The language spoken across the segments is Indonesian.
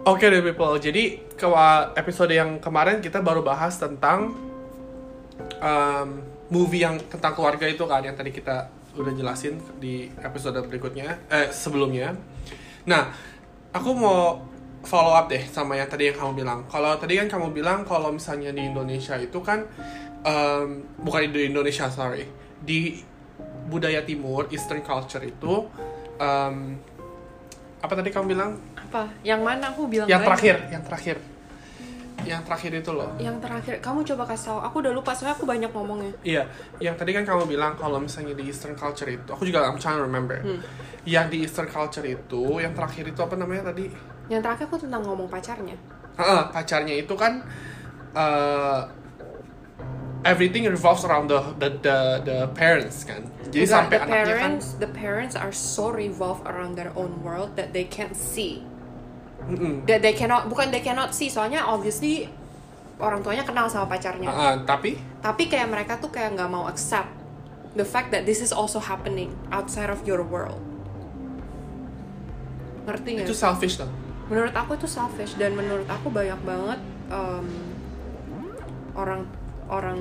Oke deh people, jadi ke episode yang kemarin kita baru bahas tentang um, movie yang tentang keluarga itu kan yang tadi kita udah jelasin di episode berikutnya, eh sebelumnya. Nah, aku mau follow up deh sama yang tadi yang kamu bilang. Kalau tadi kan kamu bilang kalau misalnya di Indonesia itu kan um, bukan di Indonesia sorry, di budaya Timur Eastern culture itu um, apa tadi kamu bilang? Apa? Yang mana aku bilang Yang banyak. terakhir, yang terakhir, yang terakhir itu loh. Yang terakhir, kamu coba kasih tahu. Aku udah lupa soalnya aku banyak ngomongnya. Iya, yang tadi kan kamu bilang kalau misalnya di Eastern culture itu, aku juga I'm trying to remember. Hmm. Yang di Eastern culture itu, yang terakhir itu apa namanya tadi? Yang terakhir aku tentang ngomong pacarnya. Ah, pacarnya itu kan uh, everything revolves around the the the, the parents kan. Jadi Enggak, sampai the anaknya kan parents, the parents are so revolved around their own world that they can't see. Mm-mm. That they cannot, bukan they cannot see. Soalnya obviously orang tuanya kenal sama pacarnya. Ah, ah, tapi Tapi kayak mereka tuh kayak nggak mau accept the fact that this is also happening outside of your world. Ngerti nggak? itu selfish loh. menurut aku itu selfish dan menurut aku banyak banget um, orang orang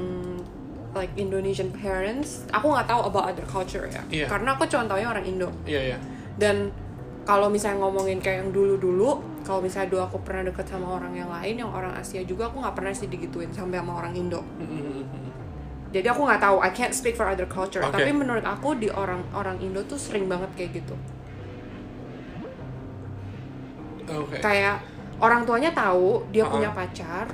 like Indonesian parents aku nggak tahu about other culture ya Iya. karena aku cuma taunya orang Indo Iya, iya. dan kalau misalnya ngomongin kayak yang dulu-dulu kalau misalnya dulu aku pernah deket sama orang yang lain yang orang Asia juga aku nggak pernah sih digituin sampai sama orang Indo Mm-mm. jadi aku nggak tahu I can't speak for other culture Oke. tapi menurut aku di orang orang Indo tuh sering banget kayak gitu Oke. kayak orang tuanya tahu dia Uh-uh. punya pacar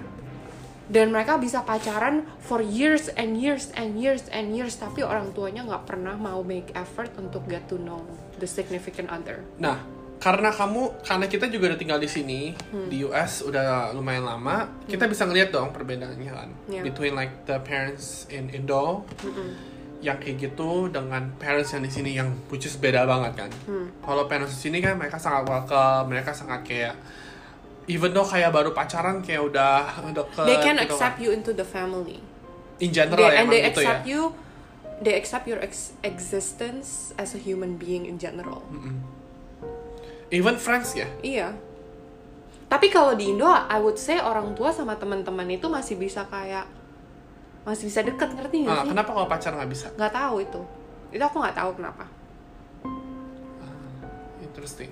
dan mereka bisa pacaran for years and years and years and years tapi orang tuanya nggak pernah mau make effort untuk get to know the significant other Nah, karena kamu, karena kita juga udah tinggal di sini Hmm. di US udah lumayan lama, kita bisa ngeliat dong perbedaannya kan, Yeah. between like the parents in Indo yang kayak gitu dengan parents yang di sini yang which is beda banget kan. Hmm. Kalau parents di sini kan mereka sangat welcome, mereka sangat kayak even though kayak baru pacaran kayak udah deket. they can gitu accept kan. you into the family In general they, ya and they gitu ya. accept you they accept your ex- existence as a human being in general Mm-mm. Even friends ya. iya tapi kalau di Indo I would say orang tua sama teman-teman itu masih bisa kayak masih bisa deket ngerti nggak Ah, sih kenapa kalau pacaran nggak bisa? nggak tahu itu itu aku nggak tahu kenapa Interesting.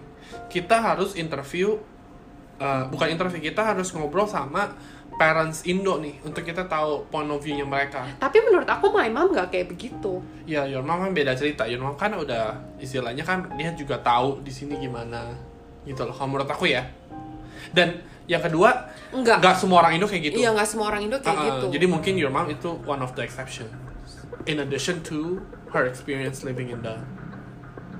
Kita harus interview, uh, bukan interview, kita harus ngobrol sama parents Indo nih untuk kita tahu point of view-nya mereka. tapi menurut aku my mom nggak kayak begitu Ya, your mom kan beda cerita. Your mom kan udah istilahnya kan dia juga tahu di sini gimana gitu loh. Kalau menurut aku ya. Dan yang kedua, Enggak. nggak semua orang Indo kayak gitu. iya nggak semua orang Indo kayak Uh-uh, gitu Jadi mungkin your mom itu one of the exception. In addition to her experience living in the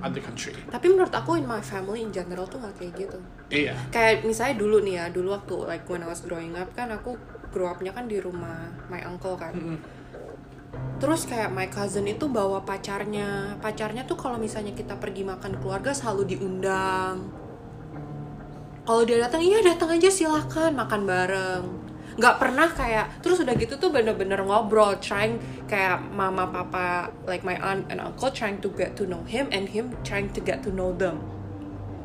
other country. tapi menurut aku in my family in general tuh nggak kayak gitu Iya. kayak misalnya dulu nih ya dulu waktu like when I was growing up kan aku grow upnya kan di rumah my uncle kan Mm-mm. terus kayak my cousin itu bawa pacarnya pacarnya tuh kalau misalnya kita pergi makan keluarga selalu diundang kalau dia datang iya datang aja silakan makan bareng nggak pernah kayak terus udah gitu tuh bener-bener ngobrol trying kayak mama papa like my aunt and uncle trying to get to know him and him trying to get to know them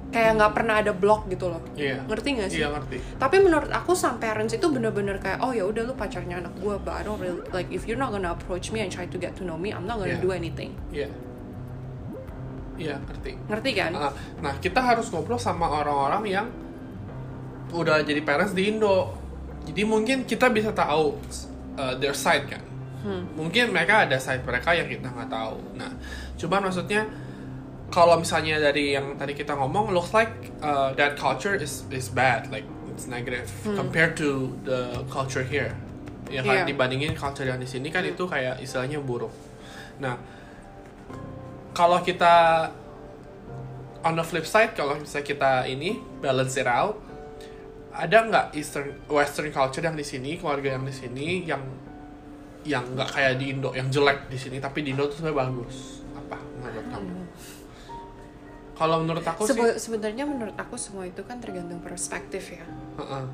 kayak nggak pernah ada block gitu loh Iya. ngerti nggak sih Iya ngerti. tapi menurut aku some parents itu bener-bener kayak oh ya udah lu pacarnya anak gue but I don't really like if you're not gonna approach me and try to get to know me I'm not gonna Yeah. do anything Iya. Iya, ngerti. ngerti kan Ah, Nah, kita harus ngobrol sama orang-orang yang udah jadi parents di Indo. Jadi mungkin kita bisa tahu uh, their side kan. Hmm. Mungkin mereka ada side mereka yang kita nggak tahu. Nah, cuman maksudnya kalau misalnya dari yang tadi kita ngomong, looks like uh, that culture is is bad, like it's negative compared to the culture here. Ya kan Iya. dibandingin culture yang di sini kan itu kayak istilahnya buruk. Nah, kalau kita on the flip side kalau misalnya kita ini balance it out ada nggak Eastern Western culture yang di sini keluarga yang di sini yang yang nggak kayak di Indo yang jelek di sini tapi di Indo tuh sebenarnya bagus? Apa menurut kamu? Kalau menurut aku sih Sebe- sebenarnya menurut aku semua itu kan tergantung perspektif ya. Heeh,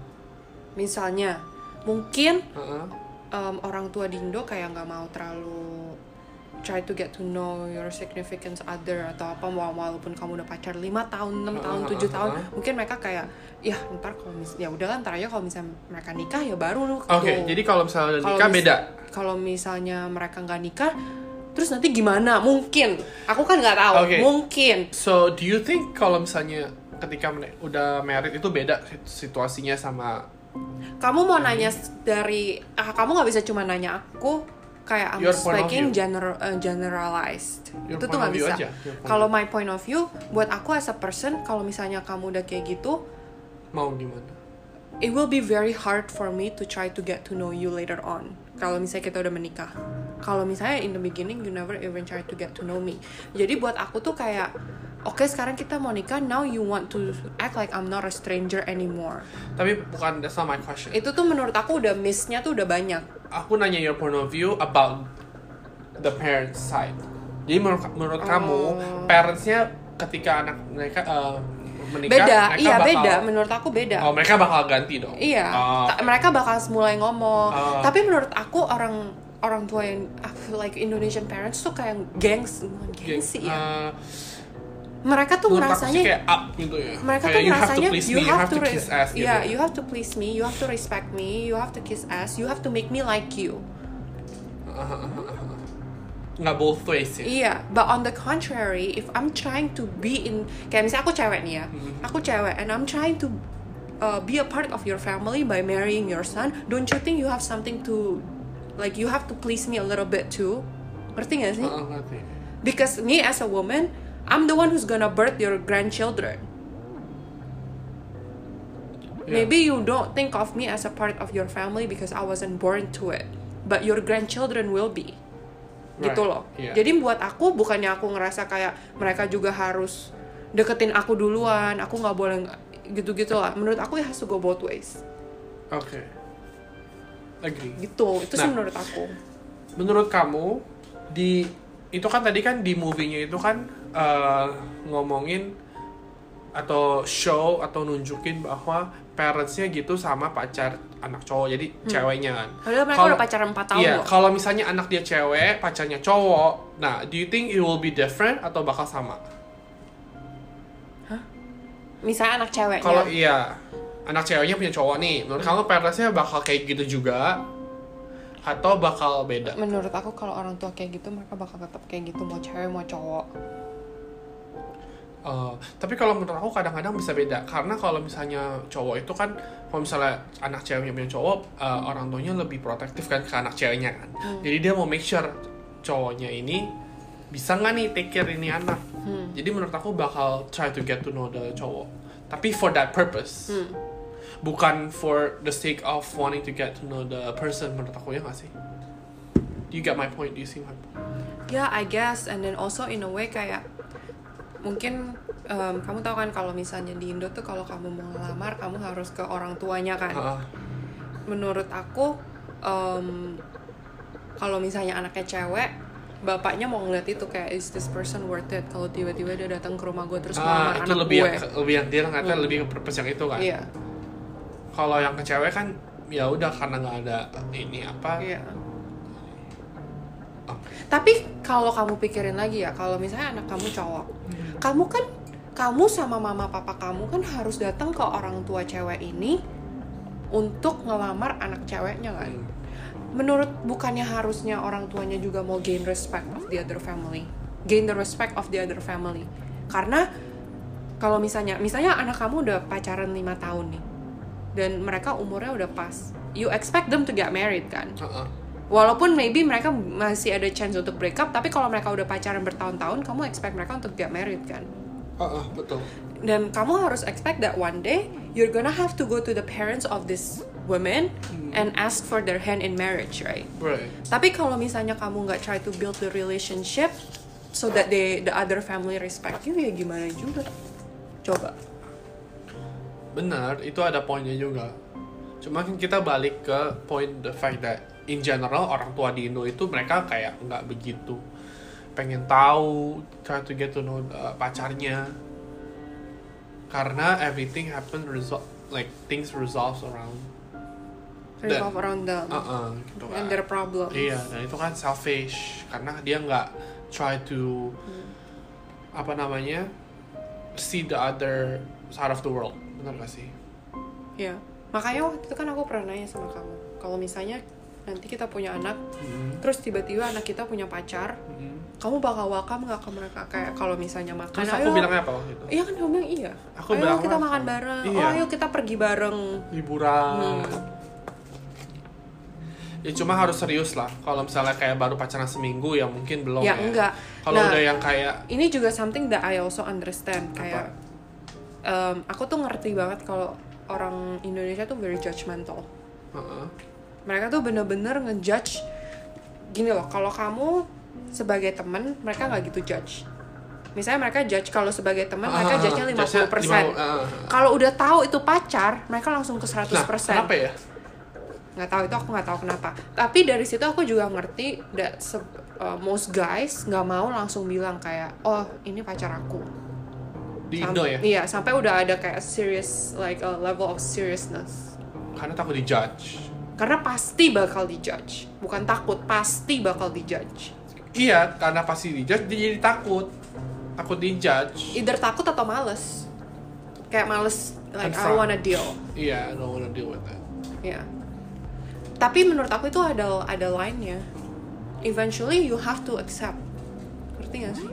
misalnya mungkin heeh. um, orang tua di Indo kayak nggak mau terlalu try to get to know your significant other atau apa wala- walaupun kamu udah pacar lima tahun enam tahun Ah, tujuh ah, tahun ah. mungkin mereka kayak ya ntar kalau mis ya udah ntar aja kalau misalnya mereka nikah ya baru lu Oke, tuh." jadi kalau misalnya Kalau nikah mis- beda. kalau misalnya mereka nggak nikah terus nanti gimana mungkin aku kan nggak tahu Oke. mungkin So, do you think kalau misalnya ketika udah married itu beda sit- situasinya sama kamu mau nanya dari ah, kamu nggak bisa cuma nanya aku kayak I'm Your speaking general uh, generalized. Your itu tuh nggak bisa. kalau my point of view buat aku as a person kalau misalnya kamu udah kayak gitu mau gimana? it will be very hard for me to try to get to know you later on. Kalau misalnya kita udah menikah. Kalau misalnya in the beginning you never even try to get to know me. Jadi buat aku tuh kayak oke sekarang kita mau nikah now you want to act like I'm not a stranger anymore. Tapi bukan that's not my question. itu tuh menurut aku udah missnya tuh udah banyak Aku nanya your point of view about the parents side. Jadi menurut menurut Oh. kamu parentsnya ketika anak mereka uh, menikah beda mereka iya bakal, beda menurut aku beda Oh, mereka bakal ganti dong. iya Oh, Ta- mereka bakal mulai ngomong Oh. tapi menurut aku orang orang tua yang I feel like Indonesian parents tuh kayak gengs geng- gengsi ya uh, mereka tuh menurut merasanya kayak up gitu ya. mereka kayak tuh you have to merasanya please you me, you have to kiss ass gitu. yeah you have to please me you have to respect me you have to kiss ass you have to make me like you Nggak both ways ya. Iya, but on the contrary, if I'm trying to be in kayak misalnya aku cewek nih ya, Mm-hmm. aku cewek and I'm trying to uh, be a part of your family by marrying your son, don't you think you have something to like you have to please me a little bit too? Ngerti gak sih? Heeh, ngerti. Because me as a woman, I'm the one who's gonna birth your grandchildren. Yeah. Maybe you don't think of me as a part of your family because I wasn't born to it, but your grandchildren will be. Gitu Right. loh. Yeah. Jadi buat aku bukannya aku ngerasa kayak mereka juga harus deketin aku duluan, aku nggak boleh gitu-gitu lah. Menurut aku ya has to go both ways. Oke. Agree. Gitu. Itu sih Nah. menurut aku. Menurut kamu di itu kan tadi kan di movie-nya itu kan eh, ngomongin atau show atau nunjukin bahwa parentsnya gitu sama pacar anak cowok jadi ceweknya kan. Padahal mereka Kalau- udah pacaran 4 tahun Iya, kalau misalnya anak dia cewek, pacarnya cowok, nah, do you think it will be different atau bakal sama? Misalnya anak ceweknya. Kalau iya, anak ceweknya punya cowok nih, menurut kamu parentsnya bakal kayak gitu juga atau bakal beda? menurut aku kalau orang tua kayak gitu mereka bakal tetap kayak gitu mau cewek mau cowok. Eh, tapi kalau menurut aku kadang-kadang bisa beda. Karena kalau misalnya cowok itu kan kalau misalnya anak ceweknya punya cowok eh, orang tuanya lebih protektif kan ke anak ceweknya kan. Jadi dia mau make sure cowoknya ini bisa nggak nih take care ini anak. Jadi menurut aku bakal try to get to know the cowok. Tapi for that purpose. Hmm. bukan for the sake of wanting to get to know the person menurut aku ya nggak sih? Do you get my point do you see my point? Ya, I guess. And then also in a way kayak mungkin em, kamu tahu kan kalau misalnya di Indo tuh kalau kamu mau ngelamar kamu harus ke orang tuanya kan. Ah, Menurut aku em, kalau misalnya anaknya cewek bapaknya mau ngeliat itu kayak is this person worth it kalau tiba-tiba dia datang ke rumah gue terus ah, ngelamar itu anak lebih gue. yang lebih yang dia ngeliatnya Hmm. lebih ke purpose yang itu kan Iya, kalau yang ke cewek kan ya udah karena nggak ada ini apa iya. Oke. Tapi kalau kamu pikirin lagi ya, kalau misalnya anak kamu cowok, Hmm. Kamu kan kamu sama mama papa kamu kan harus datang ke orang tua cewek ini untuk ngelamar anak ceweknya kan. Hmm. Menurut bukannya harusnya orang tuanya juga mau gain respect of the other family, gain the respect of the other family. Karena kalau misalnya misalnya anak kamu udah pacaran lima tahun nih dan mereka umurnya udah pas, you expect them to get married kan? Heeh. Walaupun maybe mereka masih ada chance untuk break up, tapi kalau mereka udah pacaran bertahun-tahun, kamu expect mereka untuk get married kan? Heeh, betul Dan kamu harus expect that one day you're gonna have to go to the parents of this women and ask for their hand in marriage, right? right Tapi kalau misalnya kamu nggak try to build the relationship so that they the other family respect you, ya gimana juga? Coba. benar itu ada poinnya juga cuma kan kita balik ke point the fact that in general orang tua di Indo itu mereka kayak nggak begitu pengen tahu try to get to know uh, pacarnya. Karena everything happen result like things resolves around revolve around them. Uh-uh, gitu kan. and their problem Iya, dan itu kan selfish karena dia nggak try to apa namanya see the other side of the world, benar gak sih? ya makanya waktu itu kan aku pernah nanya sama kamu kalau misalnya nanti kita punya anak Mm-mm. terus tiba-tiba anak kita punya pacar Mm-mm. kamu bakal welcome nggak ke mereka kayak kalau misalnya makan Terus aku ayo bilangnya apa waktu itu? iya kan kamu bilang iya Aku ayo bilang kita makan bareng Iya. oh ayo kita pergi bareng Liburan. Hmm. Ya cuma harus serius lah. Kalau misalnya kayak baru pacaran seminggu ya mungkin belum ya ya. enggak Kalau Nah, udah yang kayak ini juga something that I also understand kayak em, aku tuh ngerti banget kalau orang Indonesia tuh very judgmental. Uh-uh. mereka tuh bener-bener ngejudge gini loh kalau kamu sebagai teman mereka nggak gitu judge. Misalnya mereka judge kalau sebagai teman mereka Ah, judge-nya 50%, judge-nya 50, ah. kalau udah tahu itu pacar mereka langsung ke 100% Nah, kenapa ya? nggak tahu itu aku nggak tahu kenapa. Tapi dari situ aku juga ngerti that uh, most guys nggak mau langsung bilang kayak oh ini pacar aku Di Indo ya? iya sampai udah ada kayak serious like a level of seriousness. Karena takut dijudge. karena pasti bakal dijudge. Bukan takut pasti bakal dijudge. Iya, karena pasti dijudge dia jadi takut. Takut dijudge. either takut atau males. Kayak males like I wanna deal. Iya, I don't wanna deal with that. ya tapi menurut aku itu ada ada line-nya. Eventually you have to accept. Ngerti gak sih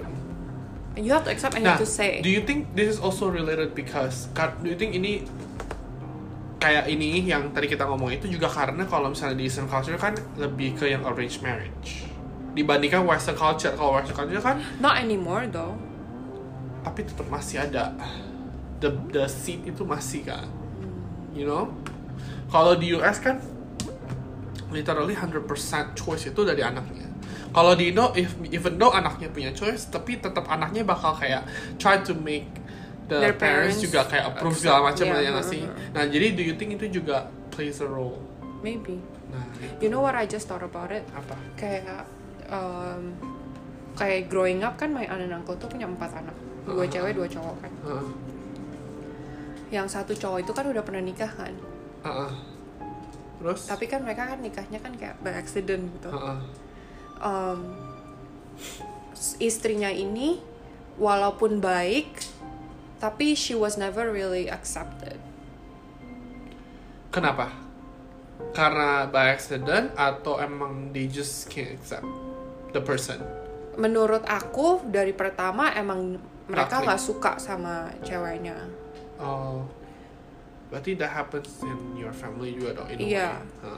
you have to accept and you Nah, have to say. do you think this is also related because do you think ini kayak ini yang tadi kita ngomong itu juga karena kalau misalnya di Eastern culture kan lebih ke yang arranged marriage. Dibandingkan Western culture kalau Western culture kan not anymore though. Tapi tetap masih ada. The the seat itu masih kan you know? Kalau di US kan literally 100% choice itu dari anaknya kalau di Indo if, even though anaknya punya choice tapi tetap anaknya bakal kayak try to make the Their parents, parents juga kayak approve accept, segala macam yeah, ya nggak sih? uh-huh. nah jadi do you think itu juga plays a role? Maybe. Nah you know what I just thought about it? Apa? Kayak um, kayak growing up kan my aunt and uncle tuh punya empat anak. Dua Ah. cewek dua cowok kan. Heeh. yang satu cowok itu kan udah pernah nikah kan. Heeh. terus? Tapi kan mereka kan nikahnya kan kayak by accident gitu. Heeh. Um, istrinya ini walaupun baik tapi she was never really accepted Kenapa? Karena by accident atau emang they just can't accept the person? menurut aku dari pertama emang mereka nggak suka sama ceweknya Oh, berarti that happens in your family juga dong? In. Huh.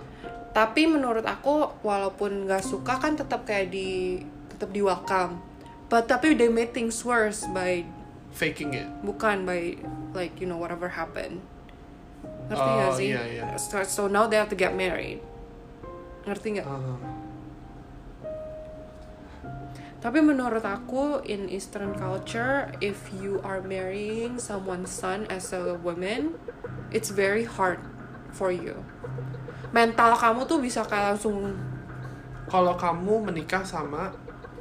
tapi menurut aku walaupun nggak suka kan tetap kayak di tetap di welcome but tapi they made things worse by Faking it. bukan by like you know whatever happened ngerti Oh, nggak sih iya, iya. So, so now they have to get married ngerti nggak Uh, Tapi menurut aku in Eastern culture, if you are marrying someone's son as a woman, it's very hard for you. Mental kamu tuh bisa kayak langsung kalau kamu menikah sama,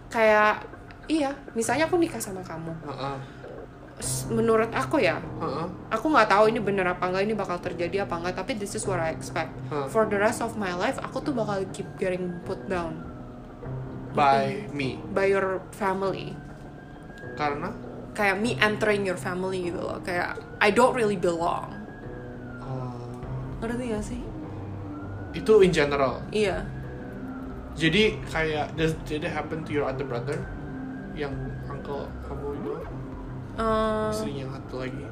kayak iya, misalnya aku nikah sama kamu. uh, S- Menurut aku ya, uh, aku nggak tahu ini bener apa enggak, ini bakal terjadi apa enggak, tapi this is what I expect. Huh. For the rest of my life, aku tuh bakal keep getting put down by me, by your family. karena Kayak me entering your family gitu loh, kayak I don't really belong. uh, Ngerti gak sih? itu in general. Iya. Jadi kayak does did it happen to your other brother? Yang uncle kamu itu Eh, istrinya satu lagi.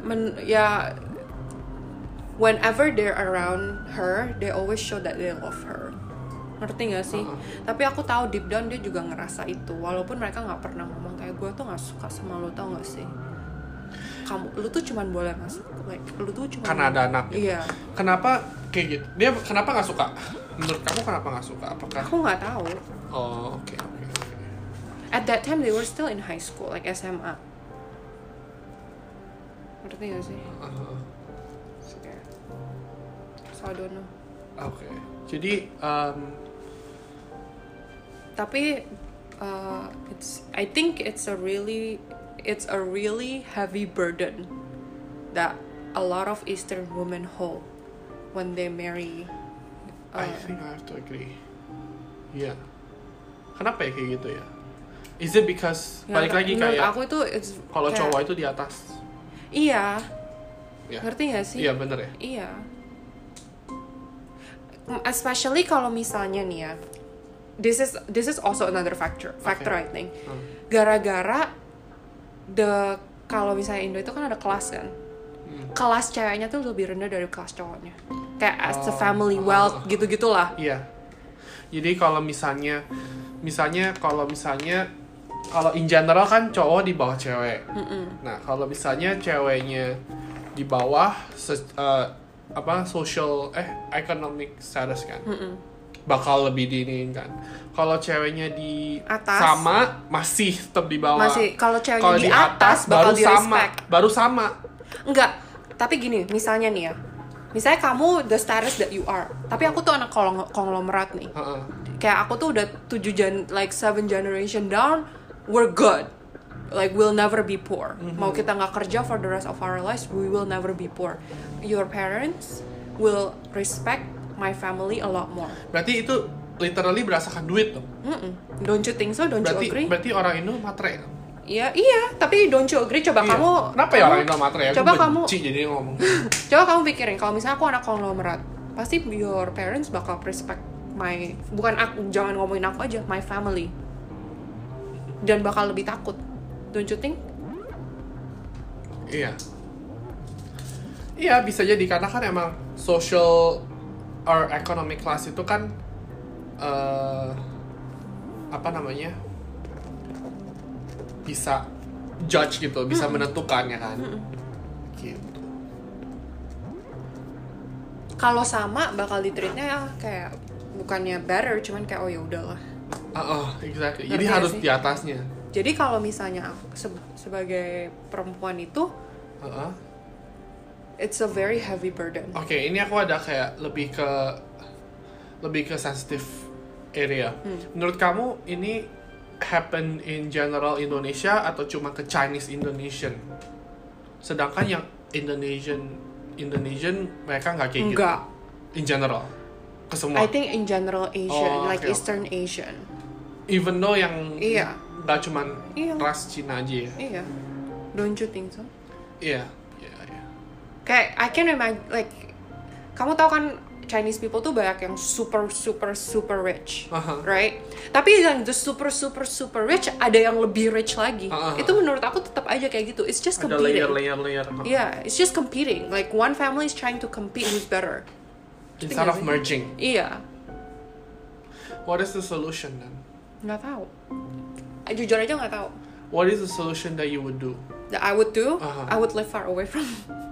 men ya whenever they're around her, they always show that they love her. Ngerti gak sih? Uh-uh. Tapi aku tahu deep down dia juga ngerasa itu. Walaupun mereka nggak pernah ngomong kayak gue tuh nggak suka sama lo tau gak sih? Kamu, lu tuh cuman boleh masuk, like lu tuh cuma Karena ada anak gitu. Iya. Kenapa kayak gitu? Dia kenapa nggak suka? Menurut kamu kenapa nggak suka? Apakah? Aku nggak tahu. Oh oke oke oke. At that time they were still in high school, like SMA. Ngerti gak sih? Uh, So I don't know. Oke. Jadi um, tapi uh, it's I think it's a really it's a really heavy burden that a lot of Eastern women hold when they marry. I Uh, think I have to agree. Iya. Kenapa ya kayak gitu ya? Is it because nggak balik lagi kayak aku itu kalau kayak- cowok itu di atas? Iya, Ya. ngerti gak sih? Iya bener ya. Iya. Especially kalau misalnya nih ya, this is this is also another factor factor I think. Hmm. Gara-gara the kalau misalnya Indo itu kan ada kelas kan, Hmm. kelas ceweknya tuh lebih rendah dari kelas cowoknya. Kayak as the Oh. family wealth gitu gitulah. Iya. Jadi kalau misalnya, misalnya kalau misalnya kalau in general kan cowok di bawah cewek. Nah kalau misalnya ceweknya di bawah se- eh, apa social eh economic status kan, bakal lebih diniin kan. Kalau ceweknya di Atas. sama masih tetap di bawah. Masih kalau ceweknya Kalau di, atas, bakal baru di sama, baru sama. Enggak, tapi gini, misalnya nih ya. Misalnya kamu the status that you are, tapi aku tuh anak kolong- konglomerat nih. Heeh. kayak aku tuh udah tujuh gen like seven generation down we're good like we'll never be poor mau kita nggak kerja for the rest of our lives we will never be poor your parents will respect my family a lot more Berarti itu literally berasakan duit dong. Mm-mm. don't you think so don't Berarti you agree berarti orang Indo matre iya iya tapi don't you agree coba Iya. kamu Kenapa ya orang Indo matre ya? coba kamu jadi ngomong. coba kamu pikirin kalau misalnya aku anak konglomerat pasti your parents bakal respect my bukan aku jangan ngomongin aku aja my family dan bakal lebih takut don't you think Iya. Iya bisa jadi karena kan emang social or economic class itu kan eh apa namanya bisa judge gitu, bisa menentukan ya kan. Gitu. kalau sama bakal di treatnya ya kayak bukannya better cuman kayak oh ya udahlah Ah, oh, exactly. Ngerti Jadi harus sih? di atasnya. jadi kalau misalnya aku se- sebagai perempuan itu Heeh. It's a very heavy burden Oke, ini aku ada kayak lebih ke lebih ke sensitive area. Menurut kamu ini happen in general Indonesia atau cuma ke Chinese Indonesian? Sedangkan yang Indonesian Indonesian mereka nggak kayak enggak gitu. In general, ke semua. I think in general Asian Oh, like oke. Eastern Asian Even though yang Iya. nggak cuman Iya. ras Cina aja ya. iya don't you think so Iya, iya. Kayak I can imagine like kamu tahu kan Chinese people tuh banyak yang super super super rich, Aha. right? Tapi yang the super super super rich ada yang lebih rich lagi. Aha. Itu menurut aku tetap aja kayak gitu. It's just Ada competing. layer, layer, layer. Yeah, it's just competing. Like one family is trying to compete who's better. Instead of merging. Iya, What is the solution then? nggak tahu. Eh, Jujur aja nggak tahu. What is the solution that you would do? That I would do, Aha. I would live far away from.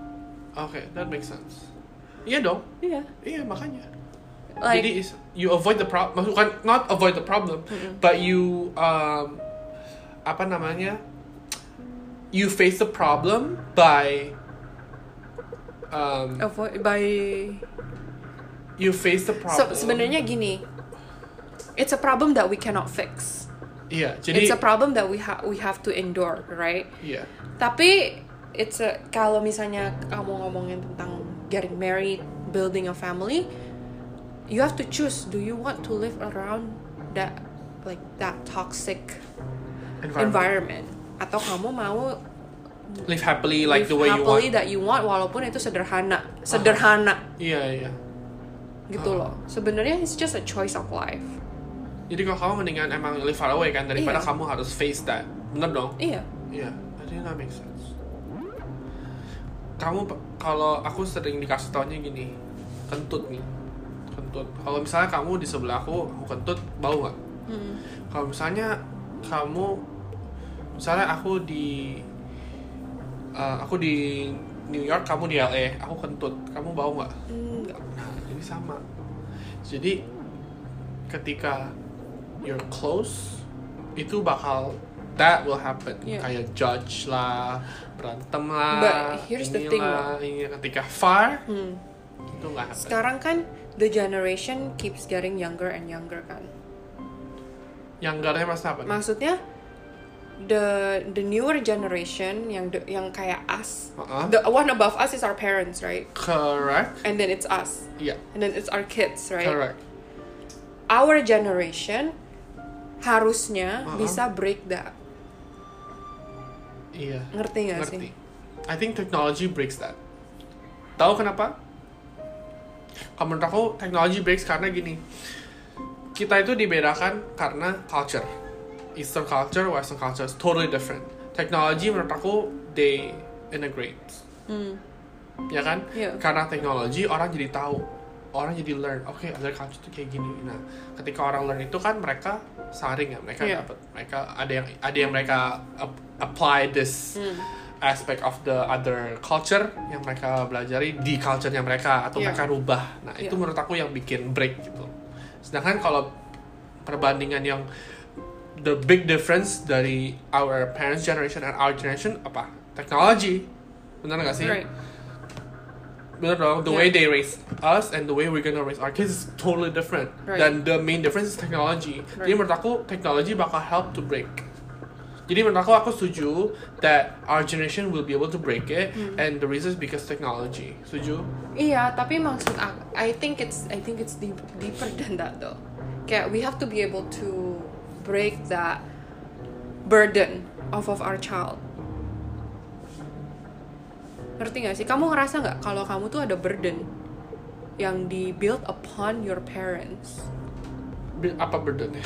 Okay, that makes sense. Iya dong. Iya. Iya makanya. Like Jadi is you avoid the problem, bukan not avoid the problem, but you um, apa namanya? You face the problem by um, avoid by you face the problem. So, sebenarnya gini, it's a problem that we cannot fix. Iya, jadi it's a problem that we have we have to endure, right? iya. Tapi it's a kalau misalnya kamu ngomongin tentang getting married, building a family, you have to choose. Do you want to live around that like that toxic Environment. environment, atau kamu mau Live happily like live the way you happily want. that you want walaupun itu sederhana, sederhana Iya iya. gitu Uh-huh. loh. Sebenarnya it's just a choice of life. Jadi kalau kamu mendingan emang live far away kan daripada Iya. kamu harus face that. Bener dong? Iya. Iya, I think that makes sense. Kamu kalau aku sering dikasih taunya gini, kentut nih, kentut. Kalau misalnya kamu di sebelah aku, aku kentut, bau nggak? Hmm. Kalau misalnya kamu, misalnya aku di, eh, aku di New York, kamu di LA, aku kentut, kamu bau nggak? Enggak. Nah, jadi sama. Jadi ketika you're close, itu bakal that will happen. Yeah. Kayak judge lah, berantem lah. But here's the thing, inilah, ini ketika far Hmm. itu nggak. Sekarang kan the generation keeps getting younger and younger kan. Yang garnya mas apa? nih? Maksudnya the the newer generation yang the, yang kayak us Uh-uh. the one above us is our parents right Correct. and then it's us Iya. and then it's our kids right Correct. our generation harusnya Uh-uh. bisa break that Iya. ngerti gak Ngerti. sih I think technology breaks that. Tahu kenapa? Kalau menurut aku technology breaks karena gini. Kita itu dibedakan karena culture. Eastern culture, Western culture is totally different. Technology menurut aku they integrate. Hmm. Ya kan? Iya. Karena teknologi orang jadi tahu. Orang jadi learn, oke other culture tuh kayak gini. Nah, ketika orang learn itu kan mereka saring ya, mereka Iya. dapat, mereka ada yang ada yang mereka ap- apply this Hmm. aspect of the other culture yang mereka pelajari di culture-nya mereka atau Iya. mereka rubah. Nah, itu Iya. menurut aku yang bikin break gitu. Sedangkan kalau perbandingan yang the big difference dari our parents generation and our generation apa? Teknologi. Benar nggak sih? right Benar dong. The Yeah. way they raise us and the way we're gonna raise our kids is totally different. Right. Dan the main difference is technology. Jadi Right. menurut aku teknologi bakal help to break. Jadi menurut aku aku setuju that our generation will be able to break it Hmm. and the reason is because technology. Setuju? Iya, tapi maksud aku, I think it's I think it's deep, deeper than that though. Kayak we have to be able to break that burden off of our child. Ngerti gak sih? Kamu ngerasa nggak kalau kamu tuh ada burden yang di build upon your parents? Apa burdennya?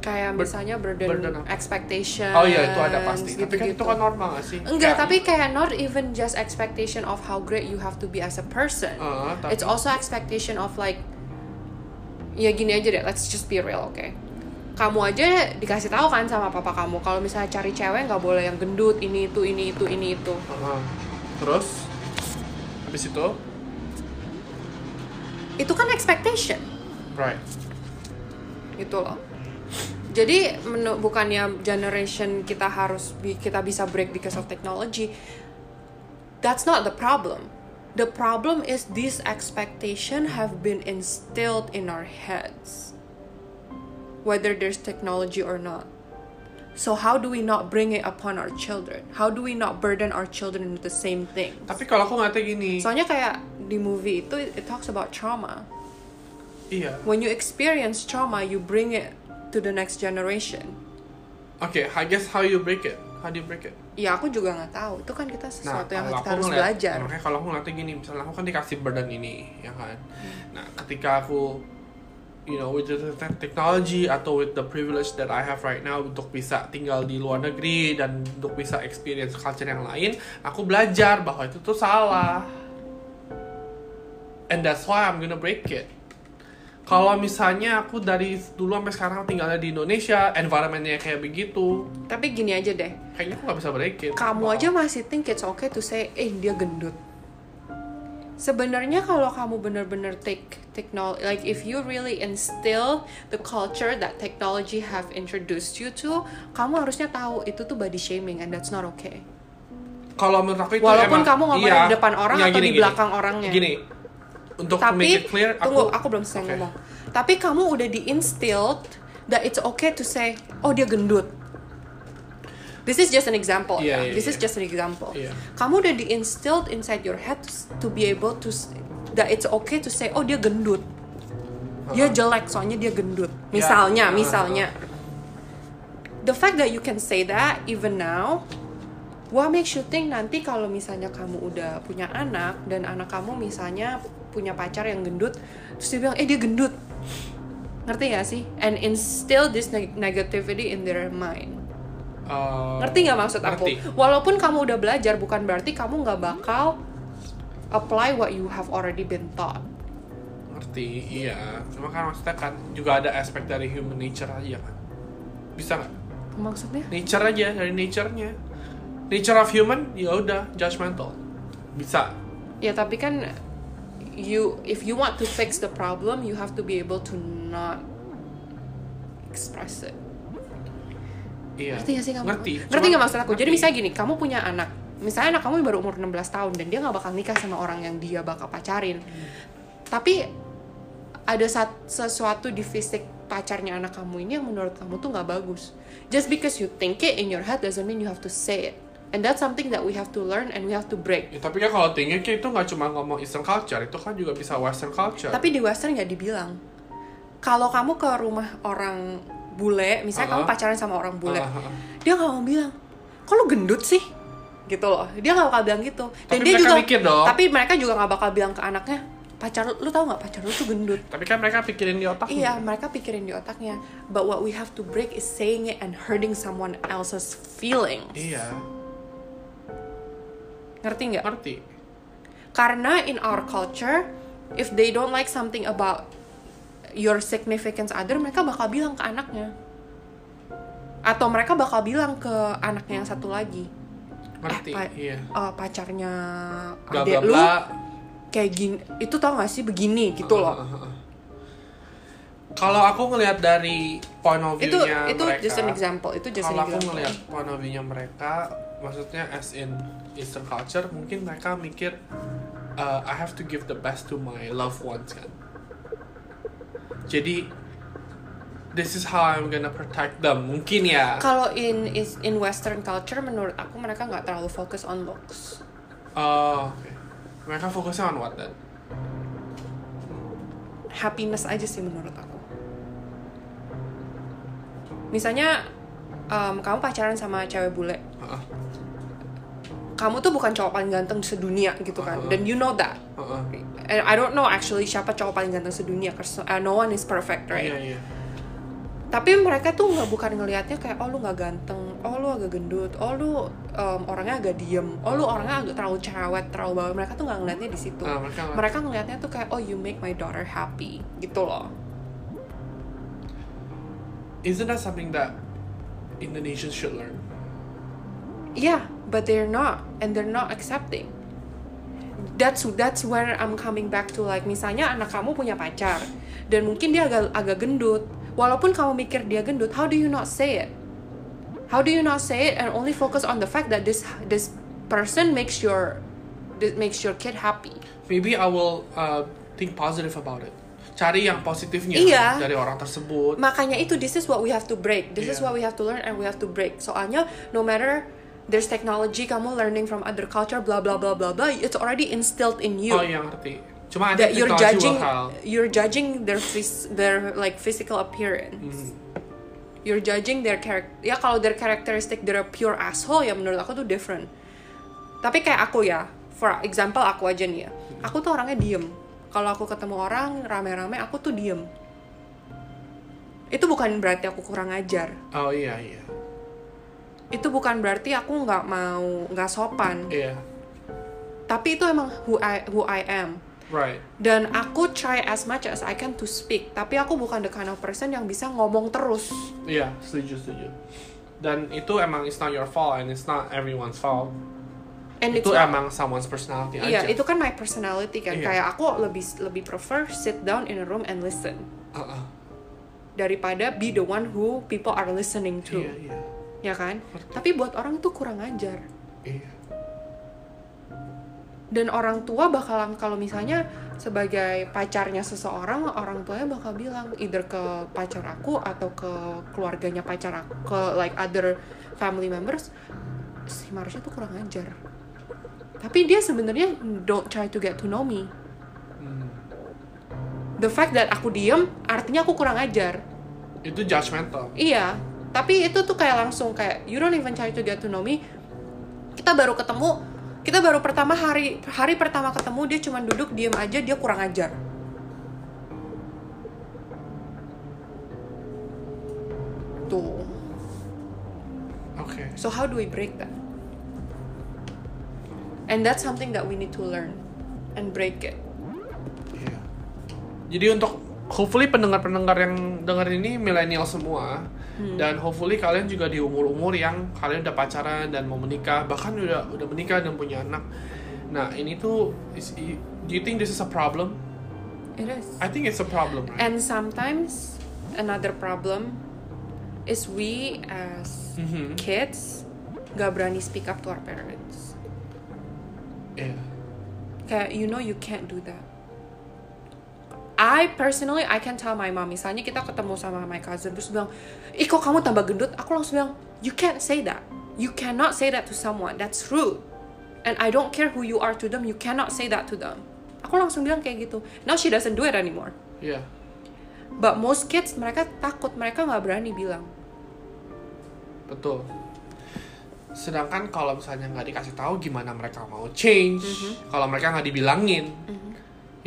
Kayak Bur- misalnya burden, burden expectation. Oh iya itu ada pasti. Tapi kan itu gitu-gitu. kan normal gak sih? Enggak, Kayak- tapi kayak not even just expectation of how great you have to be as a person. Uh, tapi- It's also expectation of like ya gini aja deh, let's just be real, oke? Kamu aja dikasih tahu kan sama papa kamu kalau misalnya cari cewek nggak boleh yang gendut, ini itu, ini itu, ini itu. Terus habis itu Itu kan expectation, right. gitu loh. Jadi menu, bukannya generation kita harus kita bisa break because of technology. That's not the problem. The problem is these expectation have been instilled in our heads. Whether there's technology or not. So how do we not bring it upon our children? How do we not burden our children with the same thing? Tapi kalau aku ngeliatnya gini, Soalnya kayak di movie itu it talks about trauma. iya. When you experience trauma, you bring it to the next generation. Oke, I guess how you break it? How do you break it? Ya aku juga nggak tahu. Itu kan kita sesuatu yang kalau kita harus ngeliat- belajar. Makanya kalau aku ngeliatnya gini, misalnya aku kan dikasih burden ini, ya kan. Hmm. Nah, ketika aku, you know, with the te- technology atau with the privilege that I have right now untuk bisa tinggal di luar negeri dan untuk bisa experience culture yang lain, aku belajar bahwa itu tuh salah. And that's why I'm gonna break it. Kalau misalnya aku dari dulu sampai sekarang tinggalnya di Indonesia, environmentnya kayak begitu, Tapi gini aja deh. kayaknya aku nggak bisa break it. Kamu Bakal- aja masih think it's okay to say, eh dia gendut. Sebenarnya kalau kamu bener-bener take technology, like if you really instill the culture that technology have introduced you to, kamu harusnya tahu itu tuh body shaming and that's not okay. kalau menurut aku itu Walaupun emang- kamu ngomongnya iya, di depan orang iya, atau di belakang orangnya. Gini, untuk Tapi make it clear, tunggu, aku, aku belum selesai Oke. ngomong. Tapi kamu udah di-instilled that it's okay to say, oh dia gendut. This is just an example Iya, ya. iya, This is iya. just an example. Iya. Kamu udah di-instilled inside your head to, be able to that it's okay to say, oh dia gendut. Dia jelek soalnya dia gendut. Misalnya, Uh-huh. misalnya. The fact that you can say that even now What makes you think nanti kalau misalnya kamu udah punya anak dan anak kamu misalnya punya pacar yang gendut, terus dia bilang, eh dia gendut. Ngerti gak sih? And instill this neg- negativity in their mind. Uh, Ngerti gak maksud aku? ngerti. Walaupun kamu udah belajar, bukan berarti kamu nggak bakal apply what you have already been taught. ngerti, iya. Cuma kan maksudnya kan juga ada aspek dari human nature aja kan. Bisa nggak? Maksudnya? Nature aja dari nature-nya. Nature of human, ya udah judgmental. Bisa. Ya tapi kan you if you want to fix the problem, you have to be able to not express it. Iya. Ngerti gak sih kamu? Ngerti. Ngerti Cuma- gak maksud aku? Jadi misalnya gini, kamu punya anak. Misalnya anak kamu baru umur 16 tahun dan dia nggak bakal nikah sama orang yang dia bakal pacarin. Tapi ada sesuatu di fisik pacarnya anak kamu ini yang menurut kamu tuh nggak bagus. Just because you think it in your head doesn't mean you have to say it. And that's something that we have to learn and we have to break. Ya, tapi kan kalau tinggi itu nggak cuma ngomong Eastern culture, itu kan juga bisa Western culture. Tapi di Western nggak dibilang. Kalau kamu ke rumah orang bule, misalnya kamu Uh-huh. pacaran sama orang bule, Uh-huh. dia nggak mau bilang, kok lu gendut sih? Gitu loh. Dia nggak bakal bilang gitu. Dan Tapi dia juga, mikir dong. tapi mereka juga nggak bakal bilang ke anaknya, pacar lu, lu tahu nggak pacar lu tuh gendut? Tapi kan mereka pikirin di otak. Iya, mereka pikirin di otaknya. But what we have to break is saying it and hurting someone else's feelings. Iya, Ngerti nggak? ngerti. Karena in our culture, if they don't like something about your significant other, mereka bakal bilang ke anaknya. Atau mereka bakal bilang ke anaknya yang satu lagi. Ngerti, Eh, pa- iya. eh, pacarnya adek bla lu kayak gini, itu tau gak sih begini gitu loh. Kalau aku ngelihat dari point of Itu view-nya itu mereka, just an example, itu just an kalau aku ngelihat point of view-nya mereka, maksudnya as in Eastern culture, mungkin mereka mikir uh, I have to give the best to my loved ones kan. Jadi this is how I'm gonna protect them. Mungkin ya. Kalau in is in Western culture, menurut aku mereka nggak terlalu fokus on looks. Oh, oke. Mereka fokusnya on what then? Happiness aja sih menurut aku. Misalnya em, kamu pacaran sama cewek bule, Heeh. kamu tuh bukan cowok paling ganteng sedunia gitu kan, Uh-huh. dan you know that. Heeh. And I don't know actually siapa cowok paling ganteng sedunia, cause uh, no one is perfect, right? Iya, iya. Tapi mereka tuh nggak bukan ngelihatnya kayak oh lu nggak ganteng, oh lu agak gendut, oh lu em, orangnya agak diem, oh lu orangnya agak terlalu cerewet, terlalu bawah. Mereka tuh nggak ngelihatnya di situ. Ah, mereka mereka ngelihatnya tuh kayak oh you make my daughter happy gitu loh. Isn't that something that Indonesians should learn? Yeah, but they're not, and they're not accepting. That's that's where I'm coming back to like misalnya anak kamu punya pacar dan mungkin dia agak agak gendut. Walaupun kamu mikir dia gendut, how do you not say it? How do you not say it and only focus on the fact that this this person makes your this makes your kid happy? Maybe I will uh, think positive about it. Cari yang positifnya Iya. dari orang tersebut. Makanya itu this is what we have to break. This is Iya. what we have to learn and we have to break. Soalnya no matter there's technology kamu learning from other culture blah blah blah blah blah it's already instilled in you. Oh iya ngerti. Cuma I that you're judging you're judging their phys- their like physical appearance. Hmm. You're judging their character. Ya kalau their characteristic they're a pure asshole ya menurut aku tuh different. Tapi kayak aku ya, for example aku aja nih ya. Aku tuh orangnya diem. Kalau aku ketemu orang rame-rame aku tuh diem. Itu bukan berarti aku kurang ajar. Oh iya iya. Itu bukan berarti aku nggak mau nggak sopan. Iya. Tapi itu emang who I who I am. Right. dan aku try as much as I can to speak tapi aku bukan the kind of person yang bisa ngomong terus Iya, setuju setuju. Dan itu emang it's not your fault and it's not everyone's fault. and itu it's not- emang someone's personality iya aja. itu kan my personality kan Iya. kayak aku lebih lebih prefer sit down in a room and listen Uh-uh. daripada be the one who people are listening to Iya iya. Ya kan? Tapi buat orang tuh kurang ajar. Iya. dan orang tua bakalan kalau misalnya sebagai pacarnya seseorang orang tuanya bakal bilang either ke pacar aku atau ke keluarganya pacar aku ke like other family members si Marsha tuh kurang ajar. Tapi dia sebenarnya don't try to get to know me. Hmm. the fact that aku diem artinya aku kurang ajar. Itu judgmental. iya tapi itu tuh kayak langsung kayak you don't even try to get to know me. Kita baru ketemu kita baru pertama hari hari pertama ketemu dia cuma duduk diem aja dia kurang ajar. Tuh. Oke. so how do we break that? And that's something that we need to learn and break it. Iya. Jadi untuk hopefully pendengar-pendengar yang denger ini milenial semua dan hopefully kalian juga di umur-umur yang kalian udah pacaran dan mau menikah bahkan udah udah menikah dan punya anak. Nah ini tuh is, do you think this is a problem? it is I think it's a problem, right? and sometimes another problem is we as Mhm. kids gak berani speak up to our parents. Iya. Kayak you know you can't do that. I personally I can tell my mom. Misalnya kita ketemu sama my cousin terus bilang ih kok kamu tambah gendut? Aku langsung bilang you can't say that. You cannot say that to someone. That's rude. And I don't care who you are to them. You cannot say that to them. Aku langsung bilang kayak gitu. Now she doesn't do it anymore. Iya. but most kids mereka takut. Mereka nggak berani bilang. Betul. Sedangkan kalau misalnya nggak dikasih tahu gimana mereka mau change, kalau mereka nggak dibilangin,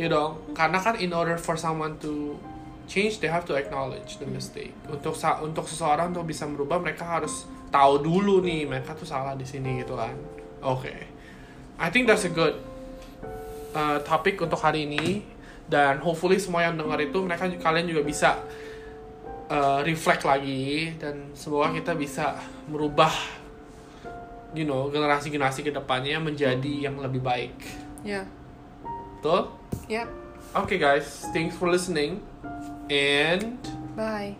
ya dong. Karena kan in order for someone to change, they have to acknowledge the mistake. Untuk untuk seseorang untuk bisa merubah, mereka harus tahu dulu nih mereka tuh salah di sini gitu kan. Oke, I think that's a good uh, topik untuk hari ini. Dan hopefully semua yang dengar itu mereka kalian juga bisa uh, reflect lagi dan semoga kita bisa merubah you know generasi-generasi ke depannya menjadi yang lebih baik ya betul ya okay guys. Thanks for listening. And bye